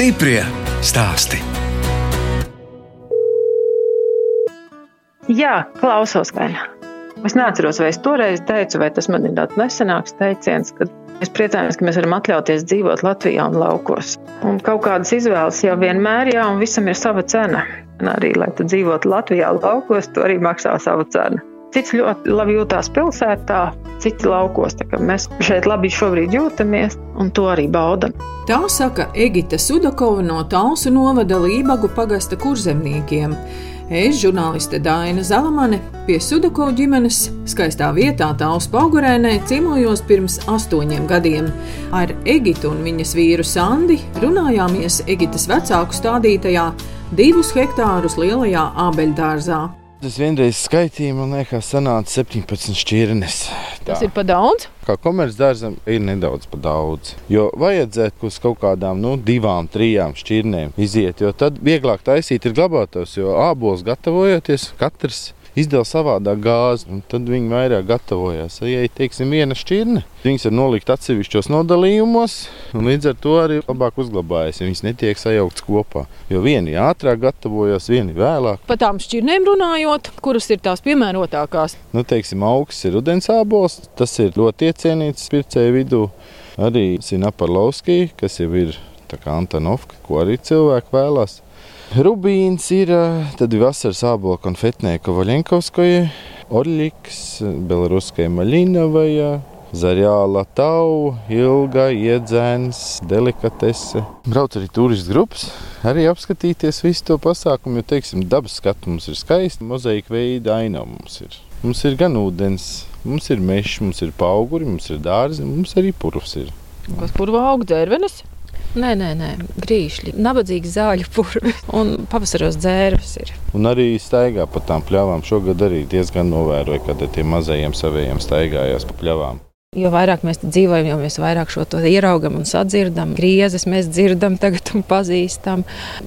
Stiprie stāsti. Jā, klausos, ne? Es neatceros, vai es toreiz teicu, vai tas man ir tāds nesenāks teiciens, kad mēs priecājamies, ka mēs varam atļauties dzīvot Latvijā un laukos. Un kaut kādas izvēles jau vienmēr, jā, un visam ir sava cena. Un arī, lai tu dzīvotu Latvijā laukos, tu arī maksā savu cenu. Cits ļoti labi jūtās pilsētā, citi laukos. Mēs šeit labi jūtamies un to arī baudam. Tā saka Egita Sudakova no Talsu novada Lībagu pagasta kurzemniekiem. Es, žurnāliste Dāna Zalamane, pie Sudakovu ģimenes skaistā vietā Talsu paugurēnē ciemojos pirms astoņiem gadiem. Ar Egitu un viņas vīru Sandi runājāmies Egitas vecāku stādītajā divus hektārus lielajā ābeļdārzā. Es vienreiz skaitīju, man liekas, sanāca 17 šķirnes. Tā. Tas ir par daudz. Kā komercdārzam ir nedaudz par daudz. Jo vajadzētu uz kaut kādām nu, divām, trijām šķirnēm iziet, jo tad vieglāk taisīt ir glabātos, jo ābols gatavojoties katrs izdala savādāk gāzi, un tad viņi vairāk gatavojās. Ja ir teiksim, viena šķirne, viņas ir nolikt atsevišķos nodalījumos, un līdz ar to arī labāk uzglabājas. Viņas netiek sajauktas kopā. Jo vieni ātrāk gatavojas, vieni vēlāk. Par tām šķirnēm runājot, kuras ir tās piemērotākās? Nu, teiksim, augsts ir udens ābols, tas ir ļoti iecienīts pircēju vidū. Arī Sinaparlovskija, kas jau ir Antonovka, ko arī cilvēki vēlās. Rubīns ir, tad ir vasaras ābola konfetnieka Vaļenkovskoja, Orļiks, Belaruskajā Maļinovajā, Zaļāla tauja, ilga, iedzēns, delikatese. Brauc arī turistu grupas, arī apskatīties visu to pasākumu, jo, teiksim, dabas skatu mums ir skaisti, mozaika veida ainava mums ir. Mums ir gan ūdens, mums ir mežs, mums ir auguri, mums ir dārzi, mums arī purvs ir. Kas purvā aug dzērvenes? Nē, nē, nē. grīšļi, nabadzīgi zāļu purvi un pavasaros dzērves ir. Un arī staigā pa tām pļavām. Šogad arī diezgan novēroju, kad tie mazajiem saviem staigājās pa pļavām. Jo vairāk mēs dzīvojam, jo mēs vairāk šo to ieraugam un sadzirdam. Griezes mēs dzirdam, tagad un pazīstam.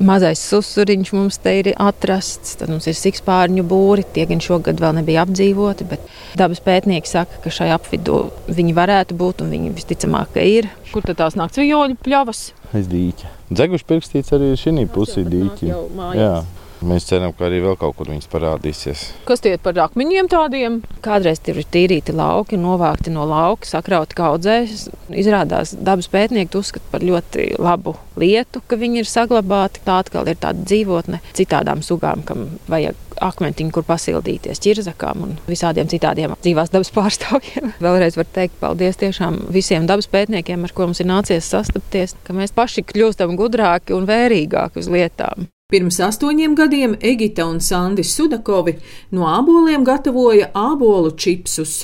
Mazais susuriņš mums te ir atrasts. Tad mums ir sikspārņu būri. Tie gan šogad vēl nebija apdzīvoti, bet dabas pētnieki saka, ka šai apvidū viņi varētu būt un viņi visticamāk ir. Kur tad tās nakts vijoļu pļavas? Aiz dīķa. Dzeguši pirkstīts arī šī pusē dīķi. Jā. Mēs ceram, ka arī vēl kaut kur viņas parādīsies. Kas tie ir par akmeņiem tādiem? Kādreiz tur ir tīrīti lauki, novākti no lauka, sakrauti kaudzēs. Izrādās dabas pētnieki uzskata par ļoti labu lietu, ka viņi ir saglabāti. Tā atkal ir tāda dzīvotne citādām sugām, kam vajag akmentiņu, kur pasildīties ķirzakām un visādiem citādiem dzīvās dabas pārstāvjiem. Vēlreiz var teikt paldies tiešām visiem dabas pētniekiem, ar ko mums ir nācies sastapties, ka mēs paši kļūstam gudrāki un vērīgāki uz lietām. Pirms astoņiem gadiem Egita un Sandis Sudakovi no āboliem gatavoja ābolu čipsus.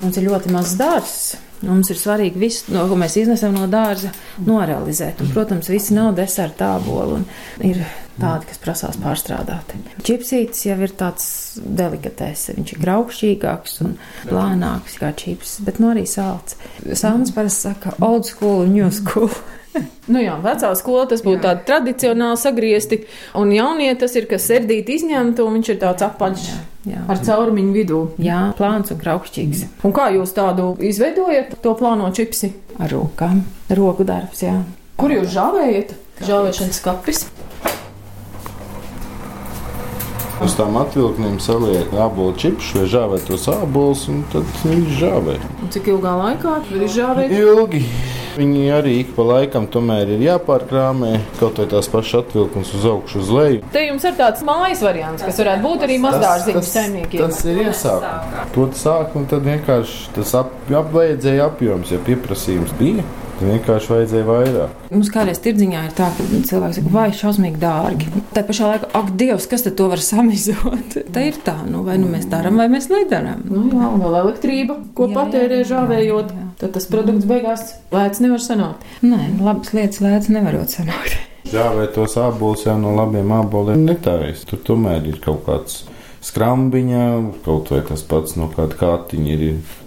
Mums ir ļoti mazs dārsts. Mums ir svarīgi visu, no, ko mēs iznesam no dārza, norealizēt. Un, protams, visi nav deserta āboli. Ir tādi, kas prasās pārstrādāt. Čipsītis jau ir tāds delikatēs. Viņš ir graukšķīgāks un plānāks kā čips, bet no nu arī sāls. Sāns parasti saka old school un new school. Nu jā, vecā skola tas būtu tāds tradicionāli sagriezti, un jaunie tas ir, kas sērdīti izņemta, un viņš ir tāds apaļš. Jā. Ar caurumiņu vidū. Jā, plāns un kraukšķīgs. Un kā jūs tādu izveidojat, to plāno čipsi? Ar rokām. Roku darbs, jā. Kur jūs žāvējat? Žāvēšanas kapis. Uz tām atvilknēm saliek ābolu čipsus vai žāvētos ābolus, un tad viņi žāvē. Un cik ilgā laikā viņi žāvē? Ilgi. Viņi arī ik pa laikam tomēr ir jāpārkrāmē, kaut vai tās pašas atvilknes uz augšu, uz leju. Te jums ir tāds mājas variants, kas varētu būt arī mazdārziņu saimniekiem. Tas ir iesākums. To sāk un tad vienkārši tas ap, apvajadzēja apjoms, ja pieprasījums bija. Vienkārši vajadzēja vairāk. Mums kādreiz tirdziņā ir tā, ka cilvēks saka, vai šausmīgi dārgi. Tā pašā laikā, ak, Dievs, kas tad to var samizot? tā ir tā, nu, vai nu mēs darām, vai mēs nedarām. Nu, jā, un vēl elektrība, ko patērē žāvējot, jā, jā. tad tas produkts beigās lēts nevar sanākt. Nē, labas lietas lēts nevarot sanākt. Žāvēt tos ābolus jau no labiem āboliem netājas. Tur tomēr ir kaut kāds skrambiņā, kaut vai tas pats no kāda kātiņa ir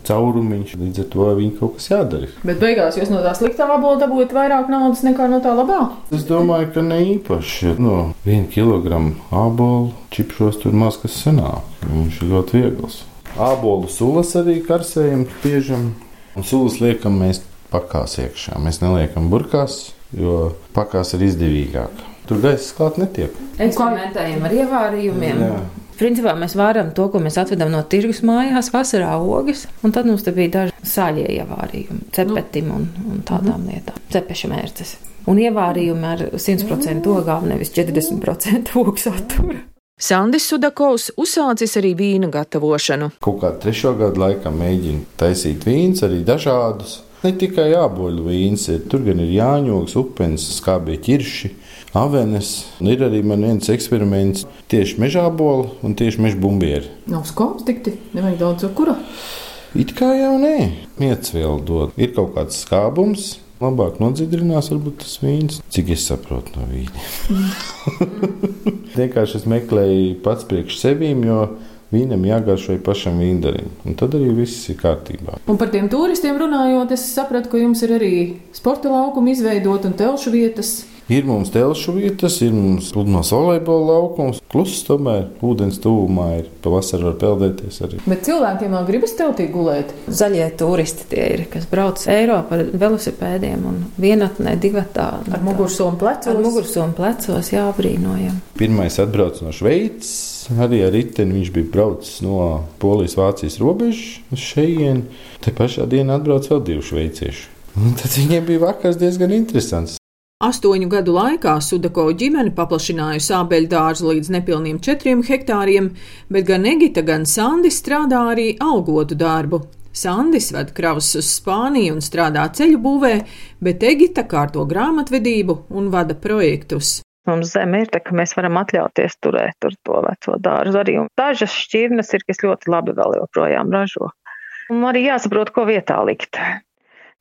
caurumiņš. Līdz ar to viņi kaut kas jādara. Bet beigās jūs no tā sliktā abola dabūjat vairāk naudas nekā no tā labā? Es domāju, ka ne īpaši. No viena kilograma abola čipšos tur maz kas sanāk. Viņš ir ļoti viegls. Ābolu sulas arī karsējam, piežam. Un sulas liekam mēs pakās iekšā. Mēs neliekam burkās. jo pakās ir izdevīgāk. Tur gaisa klāt netiek. Eksperimentējam ar ievārījumiem. Jā. Principā mēs varam to, ko mēs atvedam no tirgus mājās, vasarā ogas, un tad mums bija daži sāļie ievārījumi, cepetim un, un tādām mm. lietām, cepeša mērces. Un ievārījumi ar 100% ogām, nevis 40% ogu satura. Sandis Sudakovs uzsācis arī vīna gatavošanu. Kaut kā trešo gadu laikā mēģina taisīt vīns, arī dažādus. Ne tikai āboļu vīns, tur gan ir jāņogs, upens, skābie ķirši avenes. Ir arī man viens eksperiments tieši mežā bola un tieši meža bumbieri. Nav skops tikti, nevajag daudz cukura. It kā jau nē, miecvielu dod. Ir kaut kāds skābums, labāk nodziedrinās, varbūt tas vīns, cik es saprotu no vīna. Vienkārši es meklēju pats priekš sevīm, jo vīnam jāgaršo pašam vīndarim. Un tad arī viss ir kārtībā. Un par tiem turistiem runājot, es sapratu, ka jums ir arī sporta laukumi izveidot un telšu vietas. Ir mums telšu vietas, ir mums pludmales volejbola laukums, kluss tomēr ūdens tuvumā ir. Pavasarī var peldēties arī. Bet cilvēkiem vēl gribas teltī gulēt. Zaļie turisti tie ir, kas brauc Eiropā ar velosipēdiem un vienatnē, divatā. Ar mugursomu plecos. Ar mugursomu plecos, jā, brīnojam. Pirmais atbrauc no Šveices. Arī ar riteni viņš bija braucis no Polijas-Vācijas robežas uz šejienu. Te pašā dienā atbrauc vēl divi šveicieši. Un tad viņiem bija vakars diezgan interesants. Astoņu gadu laikā Sudako ģimene paplašinājusi ābeļu dārzu līdz nepilniem četriem hektāriem, bet gan Egita, gan Sandis strādā arī algotu darbu. Sandis ved kravas uz Spāniju un strādā ceļu būvē, bet Egita kārto grāmatvedību un vada projektus. Mums zeme ir tā, ka mēs varam atļauties turēt tur to veco dārzu arī. Un dažas šķirnes ir, kas ļoti labi vēl joprojām ražo. Un arī jāsaprot, ko vietā likt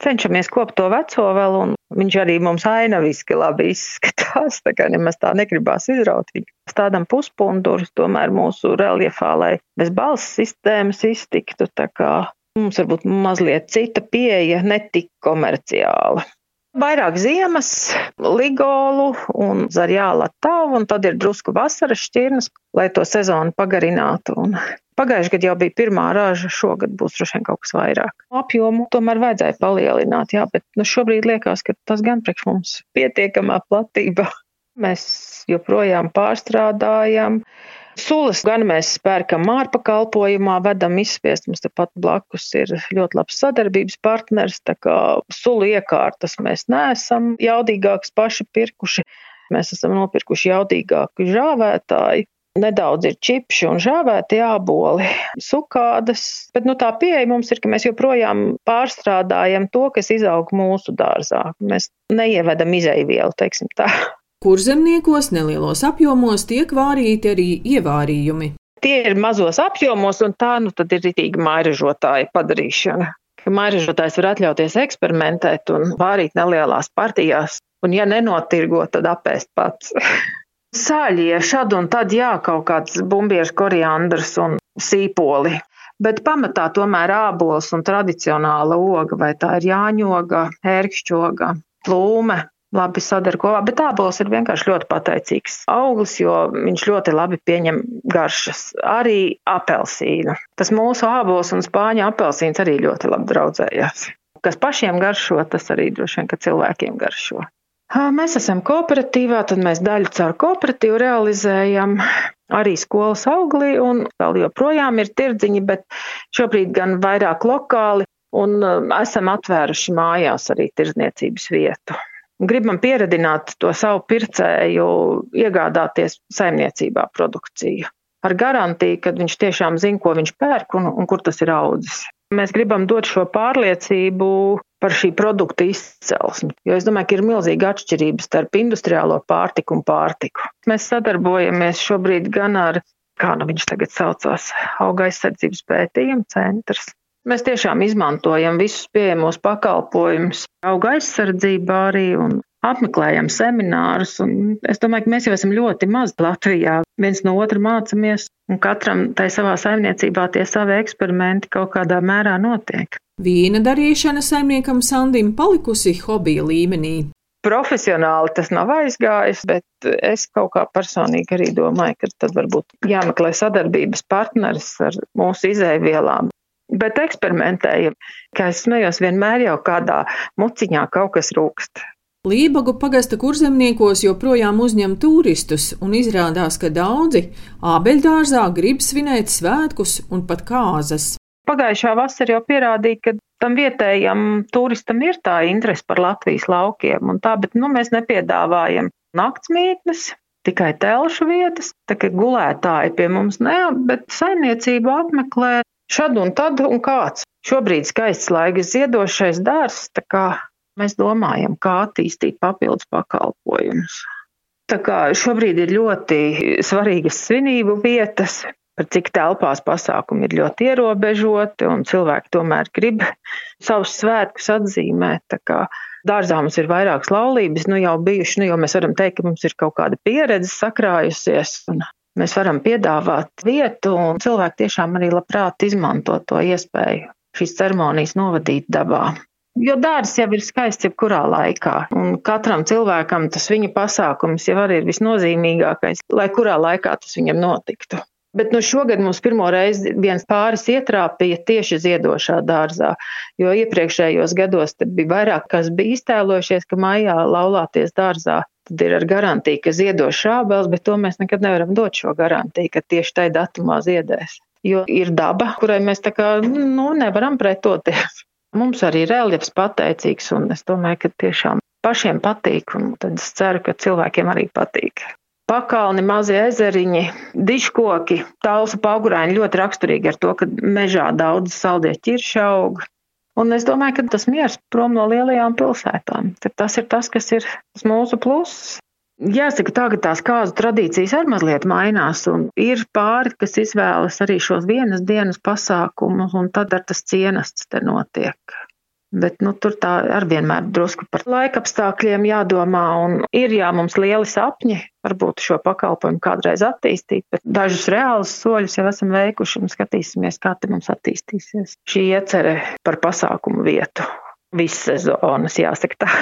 cenšamies kopt to veco vēl, un viņš arī mums ainaviski labi izskatās, tā kā nemaz tā negribās izraut viņu. Stādam puspundurus tomēr mūsu reliefā, lai bez balss sistēmas iztiktu, tā kā mums varbūt mazliet cita pieeja, netik komerciāla. Vairāk ziemas, ligolu un zarjāla tavu, un tad ir drusku vasaras šķirnes, lai to sezonu pagarinātu. Un Pagājušajā gadā jau bija pirmā raža, šogad būs droši vien kaut kas vairāk. Apjomu tomēr vajadzēja palielināt, jā, bet nu, šobrīd liekas, ka tas gan priekš mums pietiekamā platībā. Mēs joprojām pārstrādājam. Sulas gan mēs pērkam ārpakalpojumā, vedam izspiest. Mums tepat blakus ir ļoti labs sadarbības partners, tā kā sulu iekārtas mēs neesam jaudīgākas paši pirkuši. Mēs esam nopirkuši jaudīgāku žāvētāju Nedaudz ir čipši un žāvēti āboli, sukādas, bet nu, tā pieeja mums ir, ka mēs joprojām pārstrādājam to, kas izaug mūsu dārzā. Mēs neievedam izeivielu, teiksim tā. Kurzemniekos nelielos apjomos tiek vārīti arī ievārījumi. Tie ir mazos apjomos, un tā nu tad ir rītīga mairažotāja padarīšana. Ka mairažotājs var atļauties eksperimentēt un vārīt nelielās partijās, un ja nenotirgo, tad apēst pats. Sāļie šad un tad jā, kaut kāds bumbiešu koriandrs un sīpoli. Bet pamatā tomēr ābols un tradicionāla oga, vai tā ir jāņoga, ērkšķoga, plūme, labi sadara kopā, bet ābols ir vienkārši ļoti pateicīgs auglis, jo viņš ļoti labi pieņem garšas. Arī apelsīnu. Tas mūsu ābols un spāņu apelsīns arī ļoti labi draudzējās. Kas pašiem garšo, tas arī droši vien, ka cilvēkiem garšo. Mēs esam kooperatīvā, tad mēs daļu caur kooperatīvu realizējam arī skolas auglī, un vēl joprojām ir tirdziņi, bet šobrīd gan vairāk lokāli, un esam atvēruši mājās arī tirdzniecības vietu. Gribam pieredināt to savu pircēju, iegādāties saimniecībā produkciju. Ar garantiju, ka viņš tiešām zina, ko viņš pērk un, un kur tas ir audzis. Mēs gribam dot šo pārliecību par šī produkta izcelsmi, jo es domāju, ka ir milzīga atšķirība starp industriālo pārtiku un pārtiku. Mēs sadarbojamies šobrīd gan ar, kā nu viņš tagad saucās, auga aizsardzības pētījuma centrs. Mēs tiešām izmantojam visus pieejamos pakalpojumus, auga aizsardzībā arī un apmeklējam seminārus. Es domāju, ka mēs jau esam ļoti maz Latvijā. Viens no otra mācāmies, un katram tai savā saimniecībā tie savi eksperimenti kaut kādā mērā notiek. Vīna darīšana saimniekam Sandim palikusi hobija līmenī. Profesionāli tas nav aizgājis, bet es kaut kā personīgi arī domāju, ka tad varbūt jāmeklē sadarbības partneris ar mūsu izēvielām. Bet eksperimentējam, kā es smējos, vienmēr jau kādā muciņā kaut kas rūkst. Lībagu pagasta kurzemniekos joprojām uzņem turistus, un izrādās, ka daudzi ābeļdārzā grib svinēt svētkus un pat kāzas. Pagājušā vasara jau pierādīja, ka tam vietējam turistam ir tā interese par Latvijas laukiem, un tā, bet nu, mēs nepiedāvājam naktsmītnes, tikai telšu vietas, tā kā gulētāji pie mums ne, bet saimniecību apmeklē šad un tad un kāds. Šobrīd skaists laiks ziedošais dārs, tā kā mēs domājam, kā attīstīt papildus pakalpojumus. Tā kā šobrīd ir ļoti svarīgas svinību vietas, par cik telpās pasākumi ir ļoti ierobežoti, un cilvēki tomēr grib savus svētkus atzīmēt. Dārzā mums ir vairākas laulības, nu jau bijuši, nu jau mēs varam teikt, ka mums ir kaut kāda pieredze sakrājusies, un mēs varam piedāvāt vietu, un cilvēki tiešām arī labprāt izmanto to iespēju šīs ceremonijas novadīt dabā. Jo dārsts jau ir skaists jebkurā laikā, un katram cilvēkam tas viņa pasākums jau arī ir visnozīmīgākais, lai kurā laikā tas viņam notiktu. Bet nu, šogad mums pirmo reizi viens pāris ietrāpīja tieši ziedošā dārzā, jo iepriekšējos gados bija vairāk, kas bija iztēlojušies, ka maijā laulāties dārzā. Tad ir ar garantiju, ka ziedos šābels, bet to mēs nekad nevaram dot šo garantiju, ka tieši tajā datumā ziedēs. Jo ir daba, kurai mēs tā kā nu, nevaram pretoties. Mums arī reljefs pateicīgs, un es domāju, ka tiešām pašiem patīk, un tad es ceru, ka cilvēkiem arī patīk. Pakalni, mazie ezeriņi, diškoki, tālsa paugurāņi ļoti raksturīgi ar to, ka mežā daudz saldie ķirši aug. Un es domāju, ka tas miers prom no lielajām pilsētām. Tas ir tas, kas ir mūsu pluss. Jāsaka, ka tās kāzu tradīcijas arī mazliet mainās, un ir pāri, kas izvēlas arī šos vienas dienas pasākumus, un tad ar tas cienasts te notiek. Bet nu, tur tā ar vienmēr drusku par laika apstākļiem jādomā, un ir jā, mums lieli sapņi, varbūt šo pakalpojumu kādreiz attīstīt, bet dažus reālus soļus jau esam veikuši un skatīsimies, kā te mums attīstīsies šī iecerē par pasākumu vietu. Visas sezonas, jāsaka tā.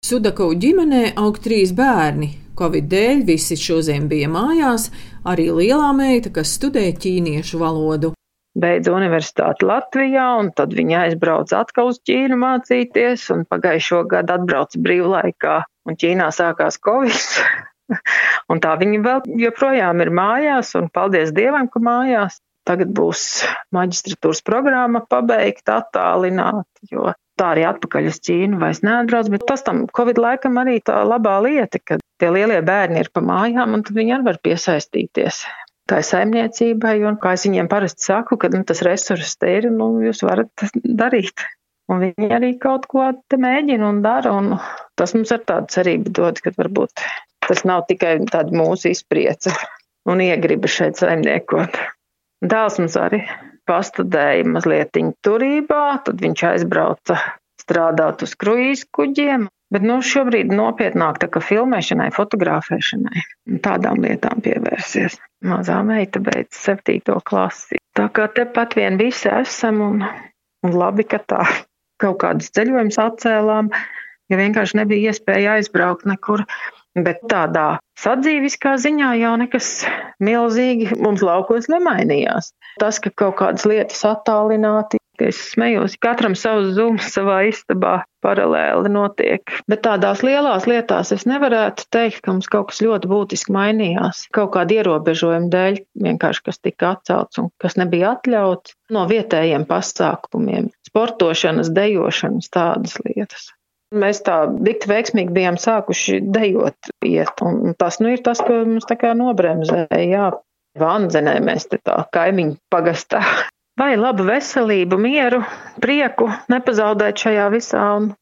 Sudakovu ģimenē aug trīs bērni. Covid dēļ visi šodien bija mājās, arī lielā meita, kas studē ķīniešu valodu. Beidza universitāti Latvijā, un tad viņa aizbrauca atkal uz Ķīnu mācīties, un pagājušo gadu atbrauca brīvlaikā, un Ķīnā sākās Covid. un tā viņa vēl joprojām ir mājās, un paldies Dievam, ka mājās. Tagad būs maģistratūras programma pabeigta attālināti, jo tā arī atpakaļ uz Ķīnu vairs neatbrauc, bet tas tam Covid laikam arī tā labā lieta, ka tie lielie bērni ir pa mājām un tad viņi arī var piesaistīties. Tā ir saimniecībai, un kā es viņiem parasti saku, ka nu, tas resurss te ir, nu, jūs varat darīt. Un viņi arī kaut ko te mēģina un dara, un tas mums ar tādu cerību dod, ka varbūt tas nav tikai tāda mūsu izpriece un iegriba šeit saimniekot. Dēls mums arī pastudēja mazliet turībā, tad viņš aizbrauca strādāt uz kruīzu kuģiem. Bet nu, šobrīd nopietnāk tā kā filmēšanai, fotografēšanai, tādām lietām pievērsies. Mazā meita beidz septīto klasi. Tā kā tepat vien visi esam un, un labi, ka tā kaut kādus ceļojumus atcēlām, ja vienkārši nebija iespēja aizbraukt nekur. Bet tādā sadzīviskā ziņā jau nekas milzīgi mums laukos nemainījās. Tas, ka kaut kādas lietas attālināti, es smējos, katram savs zūms savā istabā paralēli notiek. Bet tādās lielās lietās es nevarētu teikt, ka mums kaut kas ļoti būtiski mainījās. Kaut kāda ierobežojuma dēļ, vienkārši kas tika atcelts un kas nebija atļauts no vietējiem pasākumiem, sportošanas, dejošanas, tādas lietas. Mēs tā dikti veiksmīgi bijām sākuši dejot iet, un tas nu ir tas, ko mums tā kā nobremzēja, jā. Vanzenē mēs te tā kaimiņu pagastā. Vai labu veselību, mieru, prieku nepazaudēt šajā visā un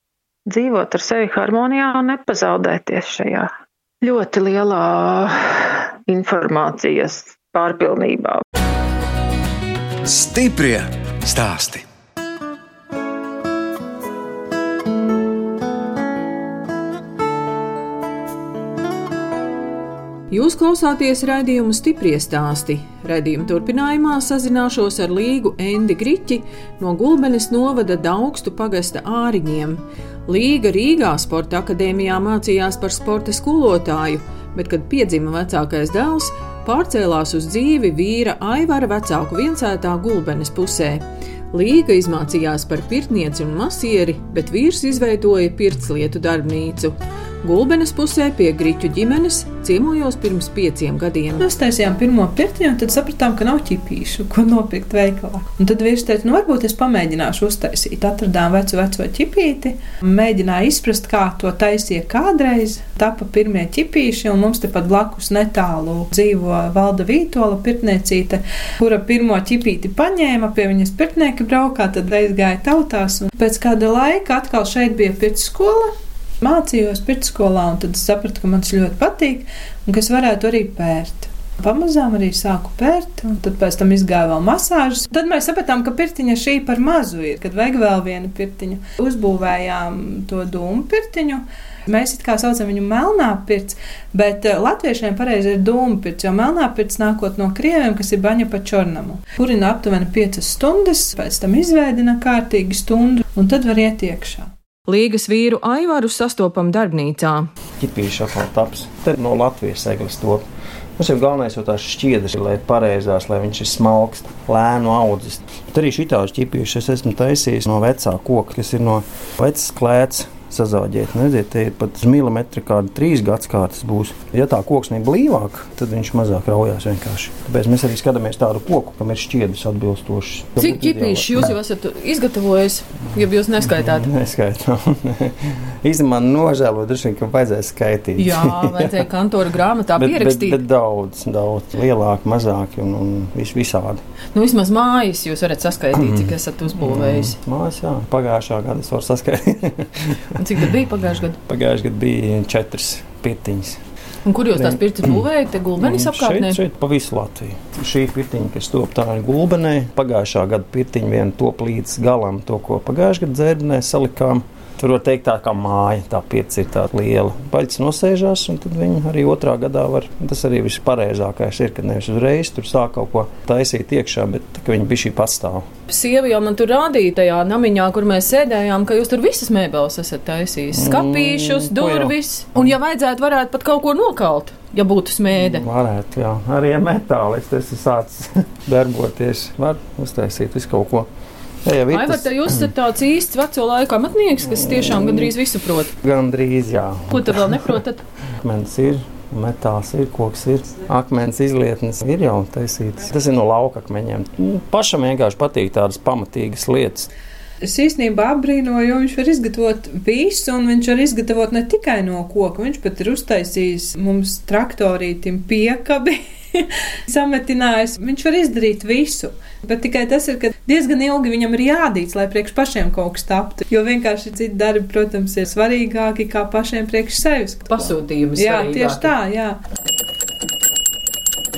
dzīvot ar sevi harmonijā un nepazaudēties šajā ļoti lielā informācijas pārpilnībā. Stiprie stāsti! Jūs klausāties raidījumu stipri stāstī. Radījuma turpinājumā sazināšos ar Līgu Endi Griķi no Gulbenes novada Daugstu pagasta āriņiem. Līga Rīgā Sporta akadēmijā mācījās par sporta skolotāju, bet, kad piedzima vecākais dēls, pārcēlās uz dzīvi vīra Aivara vecāku viencētā Gulbenes pusē. Līga izmācījās par pirtnieci un masieri, bet vīrs izveidoja pirtslietu darbnīcu. Gulbenes pusē pie Grīķu ģimenes ciemojos pirms pieciem gadiem. Mēs taisījām pirmo pirtiņu, tad sapratām, ka nav ķipīšu, ko nopirkt veikalā. Un tad vīrs teica, nu varbūt es pamēģināšu uztaisīt. Atradām vecu, veco ķipīti, mēģināju izprast, kā to taisīja kādreiz. Tapa pirmie ķipīši, un mums tepat blakus netālu dzīvo Valda Vītola pirtniecīte, kura pirmo ķipīti paņēma, pie viņas pirtnieka braukā, tad aizgāja tautās. Un pēc kāda laika atkal šeit bija pirtskola mācījos pirtsskolā, un tad es sapratu, ka man tas ļoti patīk un ka es varētu arī pērt. Pamazām arī sāku pērt, un tad pēc tam izgāja vēl masāžas. Tad mēs sapratām, ka pirtiņa šī par mazu ir, kad vajag vēl vienu pirtiņu. Uzbūvējām to dūmu pirtiņu. Mēs it kā saucam viņu melnā pirts, bet eh, latviešiem pareizi ir dūmu pirts, jo melnā pirts nākot no krieviem, kas ir baņa pa čornamu. Kurina aptuveni 5 stundas, pēc tam izveidina kārtīgi stundu, un tad var iet iekšā. Līgas vīru Aivaru sastopam darbnīcā. ķipīša atkal taps. Te no Latvijas eglis top. Mums jau galvenais jau tās šķiedras, lai ir pareizās, lai viņš ir smalks, lēnu audzis. Bet arī šī tādu ķipīšu es esmu taisījis no vecā koka, kas ir no vecas klēts. Sazāģēt, neziet, te ir pat uz milimetru kāda trīs gadsimta būs. Ja tā koks ir blīvāk, tad viņš mazāk raujās vienkārši. Tāpēc mēs arī skatāmies tādu koku, kam ir šķiedras atbilstošas. Cik ķipīši jūs jau esat izgatavojis, ja jūs neskaitāt? Neskaitām. Īstenībā nožēloju, droši vien, ka vajadzēja skaitīt. Jā, vajadzēja kantora grāmatā bet, bet, pierakstīt. bet daudz, daudz lielāki, mazāki un, un vis, visādi. Nu, vismaz mājas jūs varat saskaitīt, cik esat uzbūvējis. Mājas, jā, pagājušā gada es varu saskaitīt. Un cik tad bija pagājušajā gadā? Pagājušajā gadā bija četras pirtiņas. Un kur jūs tās pirtis būvējat? Te gulbenis Un apkārtnē? Šeit, šeit pa visu Latviju. Šī pirtiņa, kas top tā ir gulbenē, pagājušā gada pirtiņa vien top līdz galam to, ko pagājušā gada dzērbnē salikām. Tur var teikt, tā kā māja, tā pieci ir tāda liela. Baļķis nosēžās, un tad viņi arī otrā gadā var. Tas arī viss pareizākais ir, kad nevis uzreiz tur sāk kaut ko taisīt iekšā, bet tā, viņi bija šī pastāv. Sieva jau man tur rādīja tajā namiņā, kur mēs sēdējām, ka jūs tur visas mēbeles esat taisījis. Skapīšus, Mm, jau? durvis. Un, ja vajadzētu, varētu pat kaut ko nokalt, ja būtu smēde. Varētu, jā. Arī ar metālistu tas ir sācis darboties. Var uztaisīt visu kaut ko. Jā, ir Vai tas jūs esat tāds īsts veco laiku amatnieks, kas tiešām gandrīz visu prot? gandrīz, jā. Ko tad vēl neprotat? Akmens ir, metāls ir, koks ir. Akmens izlietnes ir jau taisītas. Tas ir no lauka akmeņiem. Nu, Pašam vienkārši patīk tādas pamatīgas lietas. Es īstenībā apbrīnoju, jo viņš var izgatavot visu, un viņš var izgatavot ne tikai no koka. Viņš pat ir uztaisījis mums traktorītim piekabi. Sametinājis. Viņš var izdarīt visu. Bet tikai tas ir, ka diezgan ilgi viņam ir jādīts, lai priekš pašiem kaut kas taptu. Jo vienkārši citi darbi, protams, ir svarīgāki kā pašiem priekš sevis. Pasūtījums. Jā, tieši tā, jā.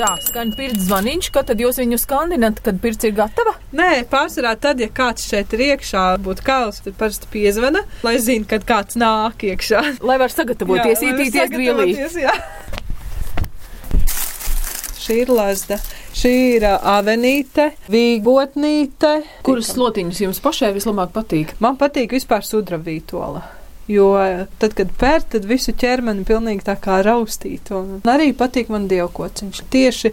Tā skan pirts zvaniņš, kad tad jūs viņu skandinat, kad pirts ir gatava? Nē, pārsvarā tad, ja kāds šeit ir iekšā, būtu kāls, tad parasti piezvana, lai zinātu, kad kāds nāk iekšā. Lai var sagatavoties, Jā, ietīties sagatavoties, jā. Šī ir lazda. Šī ir avenīte, vīgotnīte. Kuras slotiņas jums pašai vislabāk patīk? Man patīk vispār sudravītola. Jo tad, kad pērt, tad visu ķermeni pilnīgi tā kā raustīt. Un arī patīk man dievkociņš. Tieši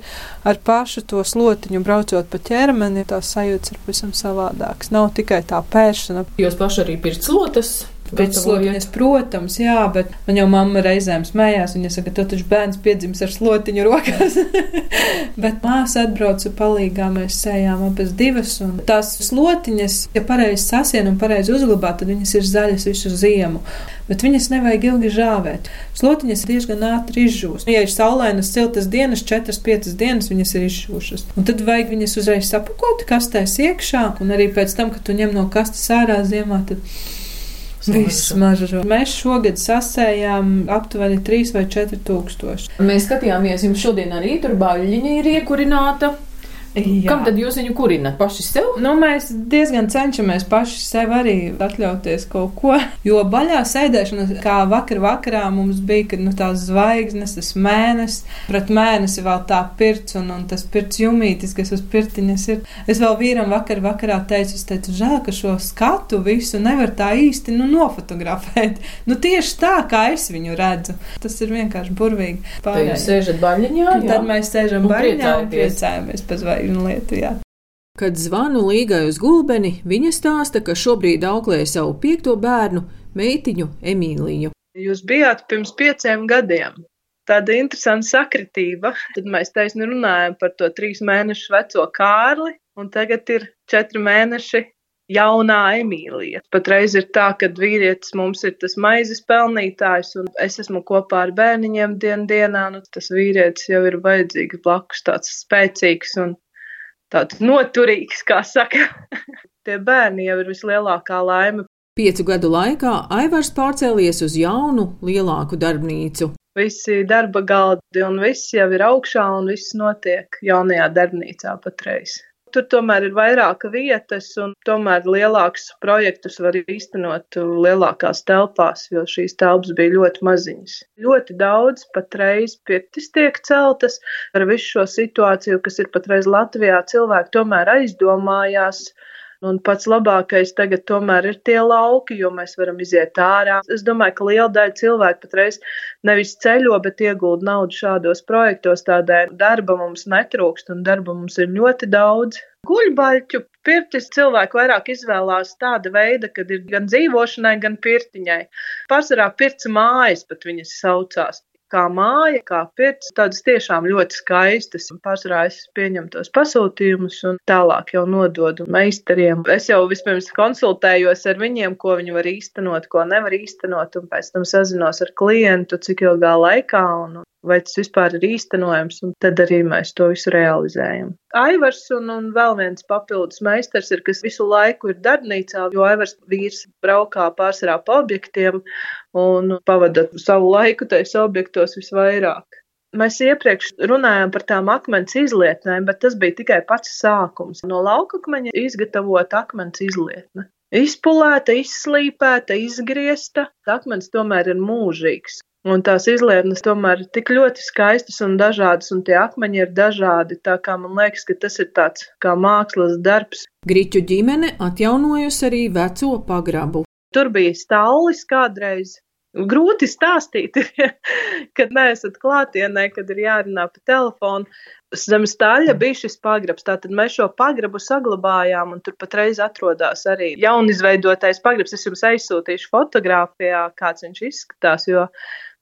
ar pašu to slotiņu braucot pa ķermeni, tās sajūtas ir pavisam savādākas. Nav tikai tā pēršana. Jūs paši arī pirts slotas. Pēc slotiņas, protams, jā, bet man jau mamma reizēm smējās. Viņa saka, tu taču bērns piedzimis ar slotiņu rokās. bet māsa atbrauca palīgā, mēs sējām abas divas. Un tās slotiņas, ja pareizi sasien un pareizi uzglabāt, tad viņas ir zaļas visu ziemu. Bet viņas nevajag ilgi žāvēt. Slotiņas diezgan ātri izžūst. Ja ir saulainas, siltas dienas, 4-5 dienas, viņas ir izžūšas. Un tad vajag viņas uzreiz sapakot, kastēs iekšā, un arī pēc tam, kad tu ņem no kastes ārā ziemā, tad Viss mažo. Mēs šogad sasējām aptuveni 3 vai 4 tūkstoši. Mēs skatījāmies, jums šodien arī tur baļķiņa ir iekurināta. Jā. Kam tad jūs viņu kurināt paši sev? Nu, mēs diezgan cenšamies paši sev arī atļauties kaut ko. Jo baļā sēdēšana, kā vakar vakarā mums bija, kad nu, tās zvaigznes, tas mēnesis, pret mēnesi vēl tā pirts un, un tas pirts jumītis, kas uz pirtiņas ir. Es vēl vīram vakar vakarā teicu, es teicu, žēl, ka šo skatu visu nevar tā īsti nu, nofotografēt. Nu, tieši tā, kā es viņu redzu. Tas ir vienkārši burvīgi. Tad jūs sēžat baļķiņā. Un tad mēs sēžam baļķā un priecājamies par zvaigžņu lietu. Jā. Kad zvanu Līgai uz gulbeni, viņa stāsta, ka šobrīd auklē savu piekto bērnu, meitiņu Emīliju. Jūs bijāt pirms pieciem gadiem. Tāda interesanta sakritība. Tad mēs taisni runājam par to trīs mēnešu veco Kārli, un tagad ir četri mēneši jaunā Emīlija. Patreiz ir tā, ka vīrietis mums ir tas maizes pelnītājs, un es esmu kopā ar bērniņiem dien dienā. Nu, tas vīrietis jau ir vajadzīgs blakus, tāds spēcīgs un tāds noturīgs, kā saka. Tie bērni jau ir vislielākā laime. Piecu gadu laikā Aivars pārcēlies uz jaunu, lielāku darbnīcu. Visi darba galdi un viss jau ir augšā un viss notiek jaunajā darbnīcā patreiz. Tur tomēr ir vairāk vietas un tomēr lielākus projektus var īstenot lielākās telpās, jo šīs telpas bija ļoti maziņas. Ļoti daudz patreiz pirtis tiek celtas ar visu šo situāciju, kas ir patreiz Latvijā. Cilvēki tomēr aizdomājās Un pats labākais tagad tomēr ir tie lauki, jo mēs varam iziet ārā. Es domāju, ka liela daļa cilvēku patreiz nevis ceļo, bet iegulda naudu šādos projektos. Tādēļ darba mums netrūkst un darba mums ir ļoti daudz. Guļbaļķu pirtis cilvēki vairāk izvēlās tāda veida, kad ir gan dzīvošanai, gan pirtiņai. Pārsvarā pirts mājas pat viņas saucās kā māja, kā pirts. Tādas tiešām ļoti skaistas. Pārsvarā es pieņemu tos pasūtījumus un tālāk jau nododu meistariem. Es jau vispirms konsultējos ar viņiem, ko viņi var īstenot, ko nevar īstenot, un pēc tam sazinos ar klientu, cik ilgā laikā un vai tas vispār ir īstenojams, un tad arī mēs to visu realizējam. Aivars un, un vēl viens papildus meistars ir, kas visu laiku ir darbnīcā, jo Aivars vīrs braukā pārsvarā pa objektiem un pavada savu laiku tais objektos visvairāk. Mēs iepriekš runājām par tām akmens izlietnēm, bet tas bija tikai pats sākums. No lauka akmeņa izgatavota akmens izlietne. Izpulēta, izslīpēta, izgriezta. Akmens tomēr ir mūžīgs. Un tās izlietnes tomēr ir tik ļoti skaistas un dažādas, un tie akmeņi ir dažādi. Tā kā man liekas, ka tas ir tāds kā mākslas darbs. Grīķu ģimene atjaunojusi arī veco pagrabu. Tur bija stālis kādreiz. Grūti stāstīt, kad neesat klātienē, kad ir jārunā pa telefonu. Zem stāļa bija šis pagrabs, tātad mēs šo pagrabu saglabājām, un tur patreiz atrodas arī jaunizveidotais pagrabs. Es jums aizsūtīšu fotografijā, kāds viņš izskatās, jo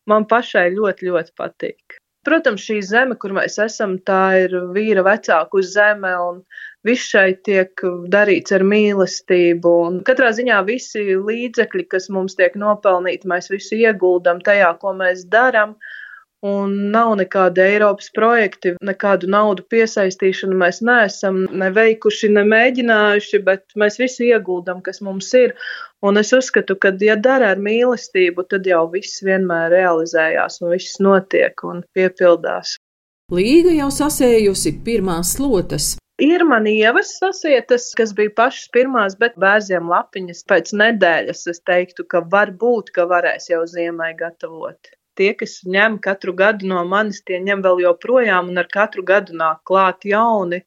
man pašai ļoti, ļoti patīk. Protams, šī zeme, kur mēs esam, tā ir vīra vecāku zeme, un viss šeit tiek darīts ar mīlestību. Un katrā ziņā visi līdzekļi, kas mums tiek nopelnīti, mēs visu ieguldam tajā, ko mēs darām. Un nav nekāda Eiropas projekta, nekādu naudu piesaistīšanu mēs neesam neveikuši, nemēģinājuši, bet mēs visu ieguldam, kas mums ir. Un es uzskatu, ka, ja dara ar mīlestību, tad jau viss vienmēr realizējās un viss notiek un piepildās. Līga jau sasējusi pirmās slotas. Ir man ievas sasietas, kas bija pašas pirmās, bet bērziem lapiņas pēc nedēļas es teiktu, ka varbūt, ka varēs jau ziemai gatavot tie, kas ņem katru gadu no manis, tie ņem vēl joprojām, un ar katru gadu nāk klāt jauni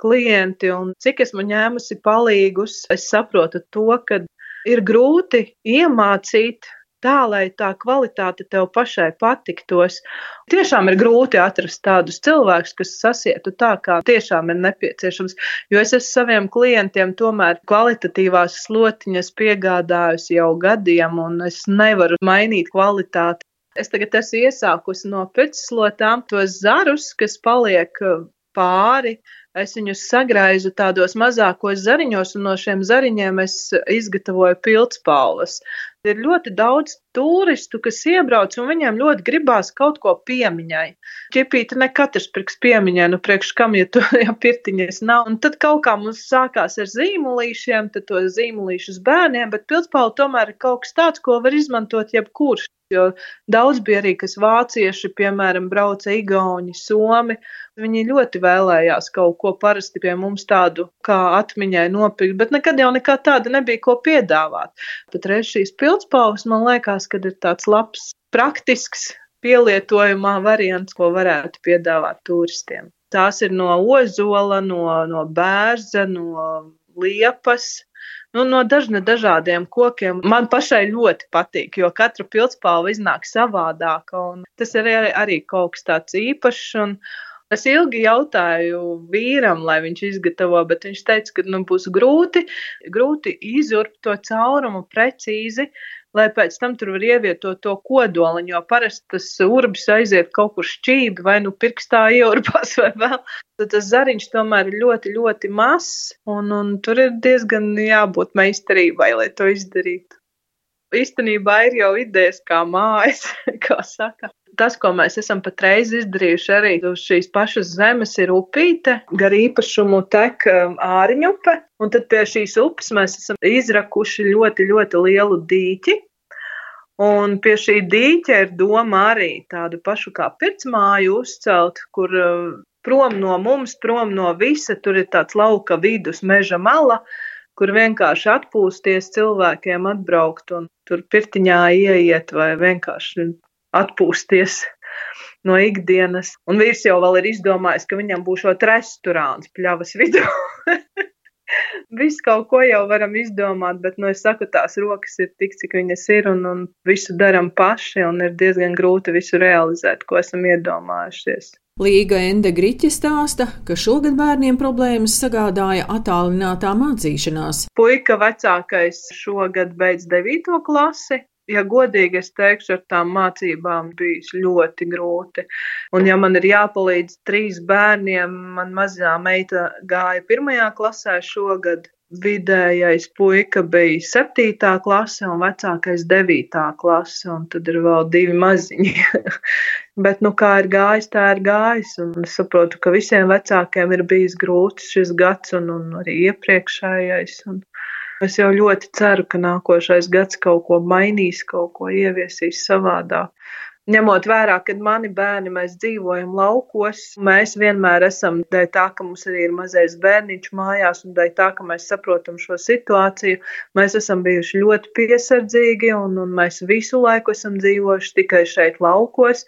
klienti. Un cik esmu ņēmusi palīgus, es saprotu to, ka ir grūti iemācīt tā, lai tā kvalitāte tev pašai patiktos. Tiešām ir grūti atrast tādus cilvēkus, kas sasietu tā, kā tiešām ir nepieciešams. Jo es esmu saviem klientiem tomēr kvalitatīvās slotiņas piegādājusi jau gadiem, un es nevaru mainīt kvalitāti. Es tagad esmu iesākusi no pirtslotām tos zarus, kas paliek uh, pāri. Es viņus sagraizu tādos mazākos zariņos, un no šiem zariņiem es izgatavoju pildspalvas. Ir ļoti daudz turistu, kas iebrauc, un viņiem ļoti gribās kaut ko piemiņai. Čipīti ne katrs priekš piemiņai, nu priekš kam, ja tu ja pirtiņas nav. Un tad kaut kā mums sākās ar zīmolīšiem, tad to zīmolīšus bērniem, bet pildspalva tomēr ir kaut kas tāds, ko var izmantot jebkurš jo daudz bija arī, kas vācieši, piemēram, brauca Igauni, Somi. Viņi ļoti vēlējās kaut ko parasti pie mums tādu kā atmiņai nopirkt, bet nekad jau nekā tāda nebija ko piedāvāt. Pat reiz šīs pildspalvas man liekas, ka ir tāds labs, praktisks, pielietojumā variants, ko varētu piedāvāt turistiem. Tās ir no ozola, no, no bērza, no liepas, nu, no dažne dažādiem kokiem. Man pašai ļoti patīk, jo katra pildspalva iznāk savādāka, un tas ir arī, arī kaut kas tāds īpašs. Un, Es ilgi jautāju vīram, lai viņš izgatavo, bet viņš teica, ka nu, būs grūti, grūti izurbt to caurumu precīzi, lai pēc tam tur var ievietot to kodoliņu, jo parasti tas urbis aiziet kaut kur šķīvi vai nu pirkstā ieurbās vai vēl. Tad tas zariņš tomēr ir ļoti, ļoti mazs, un, un tur ir diezgan jābūt meistarībai, lai to izdarītu. Īstenībā ir jau idejas kā mājas, kā saka. Tas, ko mēs esam patreiz izdarījuši arī uz šīs pašas zemes, ir upīte, gar īpašumu tek um, āriņupe, un tad pie šīs upes mēs esam izrakuši ļoti, ļoti lielu dīķi. Un pie šī dīķa ir doma arī tādu pašu kā pirtsmāju uzcelt, kur uh, prom no mums, prom no visa, tur ir tāds lauka vidus, meža mala, kur vienkārši atpūsties cilvēkiem atbraukt un tur pirtiņā ieiet vai vienkārši atpūsties no ikdienas. Un vīrs jau vēl ir izdomājis, ka viņam būs šot restorāns pļavas vidū. Visu kaut ko jau varam izdomāt, bet, nu, es saku, tās rokas ir tik, cik viņas ir, un, un visu daram paši, un ir diezgan grūti visu realizēt, ko esam iedomājušies. Līga Ende Griķa stāsta, ka šogad bērniem problēmas sagādāja attālinātā mācīšanās. Puika vecākais šogad beidz 9. klasi, ja godīgi es teikšu, ar tām mācībām bijis ļoti grūti. Un ja man ir jāpalīdz trīs bērniem, man mazā meita gāja pirmajā klasē šogad. Vidējais puika bija septītā klase un vecākais devītā klase, un tad ir vēl divi maziņi. Bet, nu, kā ir gājis, tā ir gājis, un es saprotu, ka visiem vecākiem ir bijis grūts šis gads un, un arī iepriekšējais. Un, Es jau ļoti ceru, ka nākošais gads kaut ko mainīs, kaut ko ieviesīs savādāk. Ņemot vērā, ka mani bērni mēs dzīvojam laukos, mēs vienmēr esam dēļ tā, ka mums arī ir mazais bērniņš mājās un dēļ tā, ka mēs saprotam šo situāciju, mēs esam bijuši ļoti piesardzīgi un, un mēs visu laiku esam dzīvojuši tikai šeit laukos.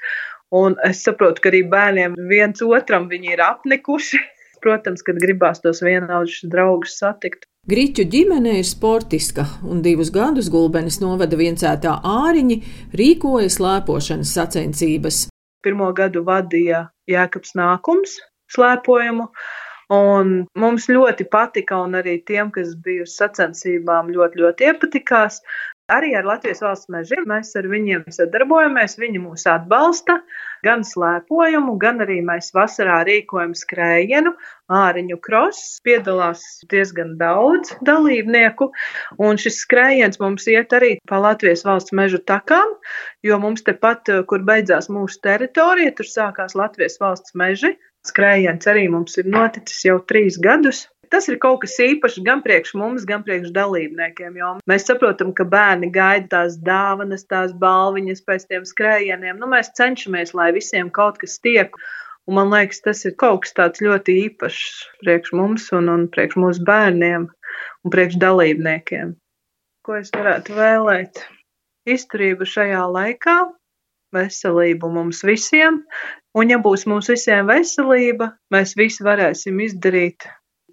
Un es saprotu, ka arī bērniem viens otram viņi ir apnikuši. Protams, kad gribās tos vienaudžus draugus satikt. Grīķu ģimene ir sportiska, un divus gadus gulbenes novada viencētā āriņi rīkoja slēpošanas sacensības. Pirmo gadu vadīja Jēkabs Nākums slēpojumu, un mums ļoti patika, un arī tiem, kas bija uz sacensībām, ļoti, ļoti iepatikās. Arī ar Latvijas valsts mežiem mēs ar viņiem sadarbojamies, viņi mūs atbalsta gan slēpojumu, gan arī mēs vasarā rīkojam skrējienu, āriņu kross. Piedalās diezgan daudz dalībnieku, un šis skrējiens mums iet arī pa Latvijas valsts mežu takām, jo mums tepat, kur beidzās mūsu teritorija, tur sākās Latvijas valsts meži. Skrējiens arī mums ir noticis jau trīs gadus. Tas ir kaut kas īpašs gan priekš mums, gan priekš dalībniekiem. Jo mēs saprotam, ka bērni gaida tās dāvanas, tās balviņas pēc tiem skrējieniem. Nu, mēs cenšamies, lai visiem kaut kas tiek. Un man liekas, tas ir kaut kas tāds ļoti īpašs priekš mums un, un priekš mūsu bērniem un priekš dalībniekiem. Ko es varētu vēlēt? Izturību šajā laikā, veselību mums visiem, un ja būs mums visiem veselība, mēs visi varēsim izdarīt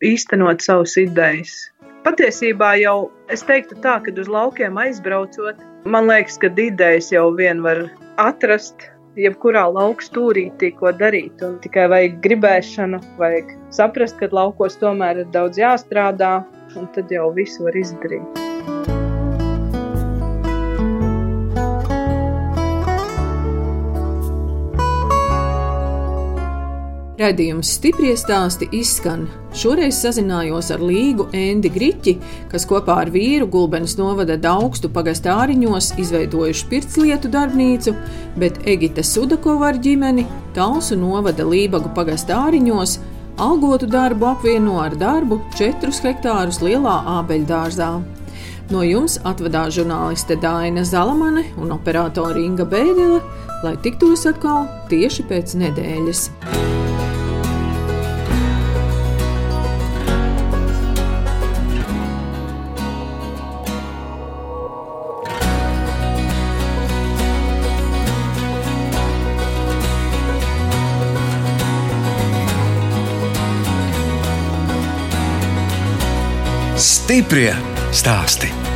īstenot savus idejas. Patiesībā jau es teiktu tā, ka uz laukiem aizbraucot, man liekas, ka idejas jau vien var atrast jebkurā lauka stūrītī, ko darīt. Un tikai vajag gribēšanu, vajag saprast, ka laukos tomēr ir daudz jāstrādā, un tad jau visu var izdarīt. Radījums stipri stāsti izskan. Šoreiz sazinājos ar Līgu Endi Griķi, kas kopā ar vīru Gulbenes novada Daugstu pagastā āriņos izveidojuši pirtslietu darbnīcu, bet Egita Sudakova ar ģimeni Talsu novada Lībagu pagastā āriņos algotu darbu apvieno ar darbu 4 hektārus lielā ābeļdārzā. No jums atvadās žurnāliste Dāna Zalamane un operātore Inga Bēdelē, lai tiktos atkal tieši pēc nedēļas. Stiprie stāsti.